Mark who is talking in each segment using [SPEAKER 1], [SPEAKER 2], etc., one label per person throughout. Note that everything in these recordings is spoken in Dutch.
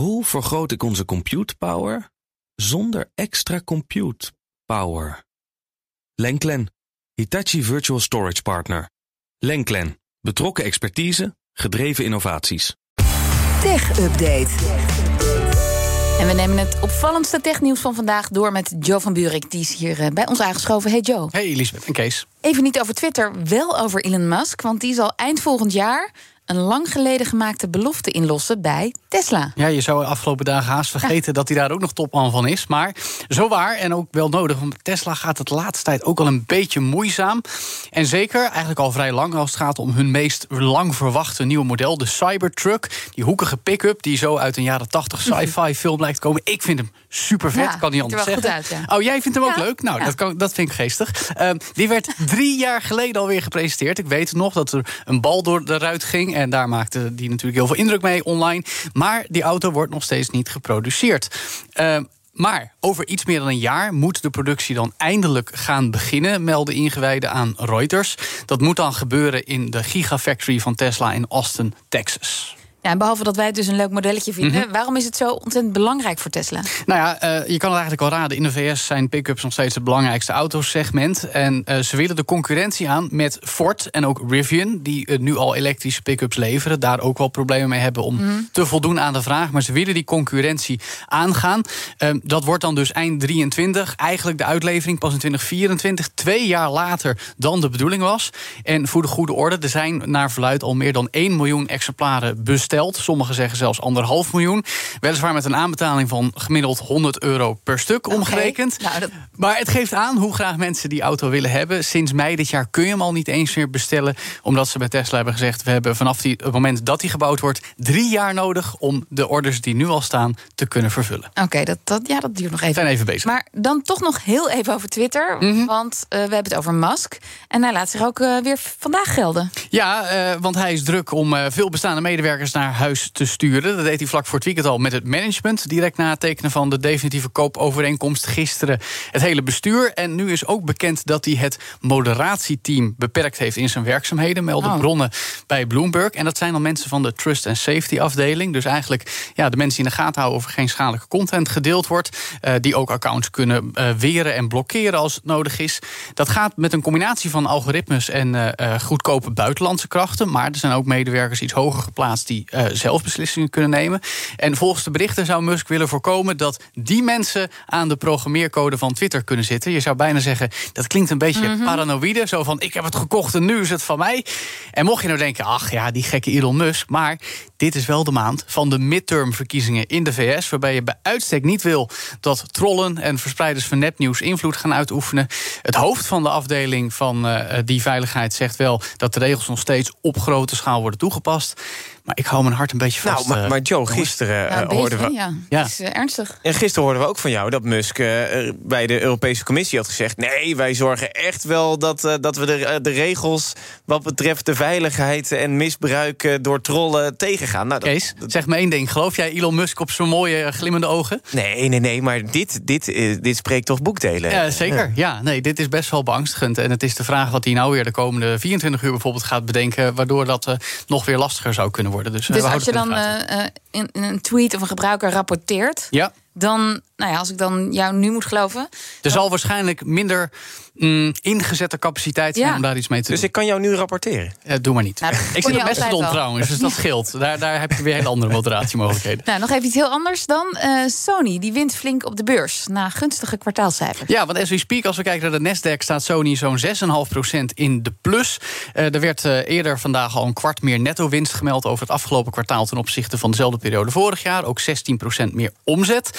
[SPEAKER 1] Hoe vergroot ik onze compute power zonder extra compute power? Lenklen, Hitachi Virtual Storage Partner. Lenklen, betrokken expertise, gedreven innovaties.
[SPEAKER 2] Tech Update.
[SPEAKER 3] En we nemen het opvallendste technieuws van vandaag door met Joe van Buurik. Die is hier eh, bij ons aangeschoven. Hey Joe.
[SPEAKER 4] Hey Elisabeth en Kees.
[SPEAKER 3] Even niet over Twitter, wel over Elon Musk. Want die zal eind volgend jaar een lang geleden gemaakte belofte inlossen bij Tesla.
[SPEAKER 4] Ja, je zou de afgelopen dagen haast vergeten dat hij daar ook nog topman van is. Maar zo waar en ook wel nodig. Want Tesla gaat het laatste tijd ook al een beetje moeizaam. En zeker, eigenlijk al vrij lang als het gaat om hun meest lang verwachte nieuwe model. De Cybertruck. Die hoekige pick-up die zo uit een jaren 80 sci-fi film lijkt te komen. Ik vind hem super vet,
[SPEAKER 3] Ja,
[SPEAKER 4] kan niet anders
[SPEAKER 3] er
[SPEAKER 4] zeggen.
[SPEAKER 3] goed uit, ja.
[SPEAKER 4] Oh, jij vindt hem ook leuk? Nou, dat, kan, dat vind ik geestig. Ehm, die werd drie jaar geleden alweer gepresenteerd. Ik weet nog dat er een bal door de ruit ging. En daar maakte die natuurlijk heel veel indruk mee online. Maar die auto wordt nog steeds niet geproduceerd. Ehm, maar over iets meer dan een jaar moet de productie dan eindelijk gaan beginnen, melden ingewijden aan Reuters. Dat moet dan gebeuren in de Gigafactory van Tesla in Austin, Texas.
[SPEAKER 3] Ja, en behalve dat wij het dus een leuk modelletje vinden,
[SPEAKER 4] Mhm.
[SPEAKER 3] waarom is het zo ontzettend belangrijk voor Tesla?
[SPEAKER 4] Nou ja, eh, je kan het eigenlijk wel raden. In de VS zijn pick-ups nog steeds het belangrijkste autosegment. En eh, ze willen de concurrentie aan met Ford en ook Rivian... die eh, nu al elektrische pick-ups leveren. Daar ook wel problemen mee hebben om te voldoen aan de vraag. Maar ze willen die concurrentie aangaan. Eh, dat wordt dan dus eind 23. Eigenlijk de uitlevering pas in 2024. Twee jaar later dan de bedoeling was. En voor de goede orde, er zijn naar verluid al meer dan 1 miljoen exemplaren besteld. Sommigen zeggen zelfs anderhalf miljoen. Weliswaar met een aanbetaling van gemiddeld 100 euro per stuk omgerekend.
[SPEAKER 3] Nou, dat-
[SPEAKER 4] Maar het geeft aan hoe graag mensen die auto willen hebben. Sinds mei dit jaar kun je hem al niet eens meer bestellen. Omdat ze bij Tesla hebben gezegd... we hebben vanaf die, het moment dat die gebouwd wordt... drie jaar nodig om de orders die nu al staan te kunnen vervullen.
[SPEAKER 3] Oké, dat, dat, ja, dat duurt nog
[SPEAKER 4] We
[SPEAKER 3] even.
[SPEAKER 4] zijn even bezig.
[SPEAKER 3] Maar dan toch nog heel even over Twitter.
[SPEAKER 4] Mhm.
[SPEAKER 3] Want eh, we hebben het over Musk. En hij laat zich ook eh, weer vandaag gelden.
[SPEAKER 4] Ja, eh, want hij is druk om veel bestaande medewerkers naar huis te sturen. Dat deed hij vlak voor het weekend al met het management. Direct na het tekenen van de definitieve koopovereenkomst gisteren het hele bestuur. En nu is ook bekend dat hij het moderatieteam beperkt heeft in zijn werkzaamheden. Melden
[SPEAKER 3] Oh.
[SPEAKER 4] bronnen bij Bloomberg. En dat zijn dan mensen van de Trust and Safety afdeling. Dus eigenlijk ja, de mensen die in de gaten houden of er geen schadelijke content gedeeld wordt. eh, die ook accounts kunnen eh, weren en blokkeren als het nodig is. Dat gaat met een combinatie van algoritmes en eh, goedkope buitenlandse krachten. Maar er zijn ook medewerkers iets hoger geplaatst die zelf beslissingen kunnen nemen. En volgens de berichten zou Musk willen voorkomen dat die mensen aan de programmeercode van Twitter kunnen zitten. Je zou bijna zeggen, dat klinkt een beetje paranoïde. Zo van, ik heb het gekocht en nu is het van mij. En mocht je nou denken, ach ja, die gekke Elon Musk. Maar dit is wel de maand van de midtermverkiezingen in de VS... waarbij je bij uitstek niet wil dat trollen en verspreiders van nepnieuws... invloed gaan uitoefenen. Het hoofd van de afdeling van eh, die veiligheid zegt wel... dat de regels nog steeds op grote schaal worden toegepast. Maar ik hou mijn hart een beetje vast.
[SPEAKER 5] Nou, maar, maar Joe, gisteren,
[SPEAKER 3] Ja,
[SPEAKER 5] eh,
[SPEAKER 3] beetje,
[SPEAKER 5] hoorden we,
[SPEAKER 3] ja.
[SPEAKER 4] Ja.
[SPEAKER 3] Het is ernstig.
[SPEAKER 5] en gisteren hoorden we ook van jou dat Musk eh, bij de Europese Commissie had gezegd: nee, wij zorgen echt wel dat, eh, dat we de, de regels wat betreft de veiligheid en misbruik eh, door trollen Nou, dat-
[SPEAKER 4] Kees, zeg me één ding. Geloof jij Elon Musk op zijn mooie eh, glimmende ogen?
[SPEAKER 5] nee, nee, nee, maar dit, dit, eh, dit spreekt toch boekdelen?
[SPEAKER 4] Ja, zeker. Ja, nee, dit is best wel beangstigend. En het is de vraag wat hij nou weer de komende 24 uur bijvoorbeeld gaat bedenken... waardoor dat eh, nog weer lastiger zou kunnen worden. Dus, eh,
[SPEAKER 3] Dus
[SPEAKER 4] we
[SPEAKER 3] als je dan eh, eh, in een tweet of een gebruiker rapporteert...
[SPEAKER 4] Ja,
[SPEAKER 3] dan, nou ja, als ik dan jou nu moet geloven...
[SPEAKER 4] er zal waarschijnlijk minder mm, ingezette capaciteit zijn
[SPEAKER 3] Ja.
[SPEAKER 4] om daar iets mee te
[SPEAKER 5] Dus
[SPEAKER 4] doen.
[SPEAKER 5] ik kan jou nu rapporteren.
[SPEAKER 4] Eh, doe maar niet.
[SPEAKER 3] Nou,
[SPEAKER 4] ik zit
[SPEAKER 3] altijd
[SPEAKER 4] Mastodon
[SPEAKER 3] wel.
[SPEAKER 4] trouwens, dus dat scheelt. Daar, daar heb je weer hele andere moderatiemogelijkheden.
[SPEAKER 3] Nou, nog even iets heel anders dan. Eh, Sony, die wint flink op de beurs na gunstige kwartaalcijfers.
[SPEAKER 4] Ja, want as we speak, als we kijken naar de Nasdaq... staat Sony zo'n 6,5% in de plus. Eh, er werd eerder vandaag al een kwart meer netto-winst gemeld... over het afgelopen kwartaal ten opzichte van dezelfde periode vorig jaar. Ook 16% meer omzet.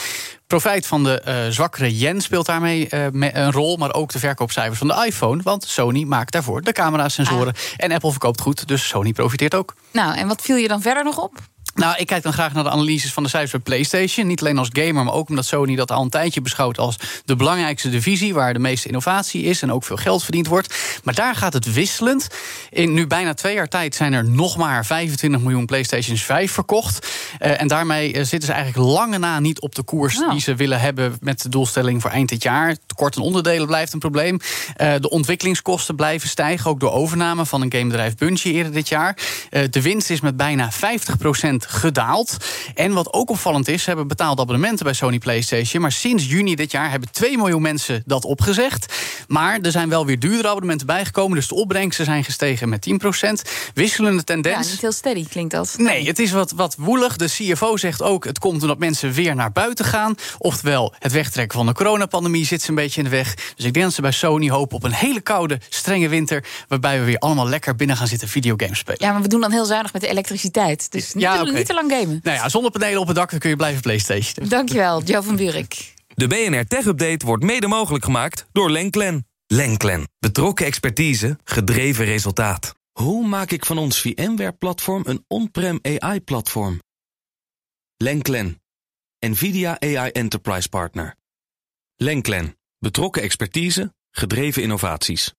[SPEAKER 4] Profijt van de eh, zwakkere yen speelt daarmee eh, een rol... maar ook de verkoopcijfers van de iPhone. Want Sony maakt daarvoor de camerasensoren. En Apple verkoopt goed, dus Sony profiteert ook.
[SPEAKER 3] Nou, en wat viel je dan verder nog op?
[SPEAKER 4] Nou, ik kijk dan graag naar de analyses van de cijfers bij PlayStation. Niet alleen als gamer, maar ook omdat Sony dat al een tijdje beschouwt als de belangrijkste divisie. Waar de meeste innovatie is en ook veel geld verdiend wordt. Maar daar gaat het wisselend. In nu bijna twee jaar tijd zijn er nog maar 25 miljoen PlayStations 5 verkocht. Eh, en daarmee eh, zitten ze eigenlijk lange na niet op de koers
[SPEAKER 3] Nou.
[SPEAKER 4] die ze willen hebben met de doelstelling voor eind dit jaar. Tekort aan onderdelen blijft een probleem. Eh, de ontwikkelingskosten blijven stijgen, ook door overname van een gamebedrijf Bungie eerder dit jaar. De winst is met bijna 50% gedaald. En wat ook opvallend is, ze hebben betaalde abonnementen bij Sony PlayStation. Maar sinds juni dit jaar hebben 2 miljoen mensen dat opgezegd. Maar er zijn wel weer duurdere abonnementen bijgekomen. Dus de opbrengsten zijn gestegen met 10%. Wisselende tendens.
[SPEAKER 3] Ja, niet heel steady klinkt dat.
[SPEAKER 4] Nee, het is wat, wat woelig. De CFO zegt ook, het komt omdat mensen weer naar buiten gaan. Oftewel, het wegtrekken van de coronapandemie zit ze een beetje in de weg. Dus ik denk dat ze bij Sony hopen op een hele koude, strenge winter... waarbij we weer allemaal lekker binnen gaan zitten videogames spelen.
[SPEAKER 3] Ja, maar we doen dan heel zuinig met de elektriciteit. Dus niet,
[SPEAKER 4] Ja,
[SPEAKER 3] niet te lang gamen.
[SPEAKER 4] Nou ja, zonnepanelen op het dak, dan kun je blijven PlayStation.
[SPEAKER 3] Dankjewel, Joe van Buurik.
[SPEAKER 1] De BNR Tech Update wordt mede mogelijk gemaakt door Lenklen. Lenklen. Betrokken expertise, gedreven resultaat. Hoe maak ik van ons VMware-platform een on-prem AI-platform? Lenklen. NVIDIA AI Enterprise Partner. Lenklen. Betrokken expertise, gedreven innovaties.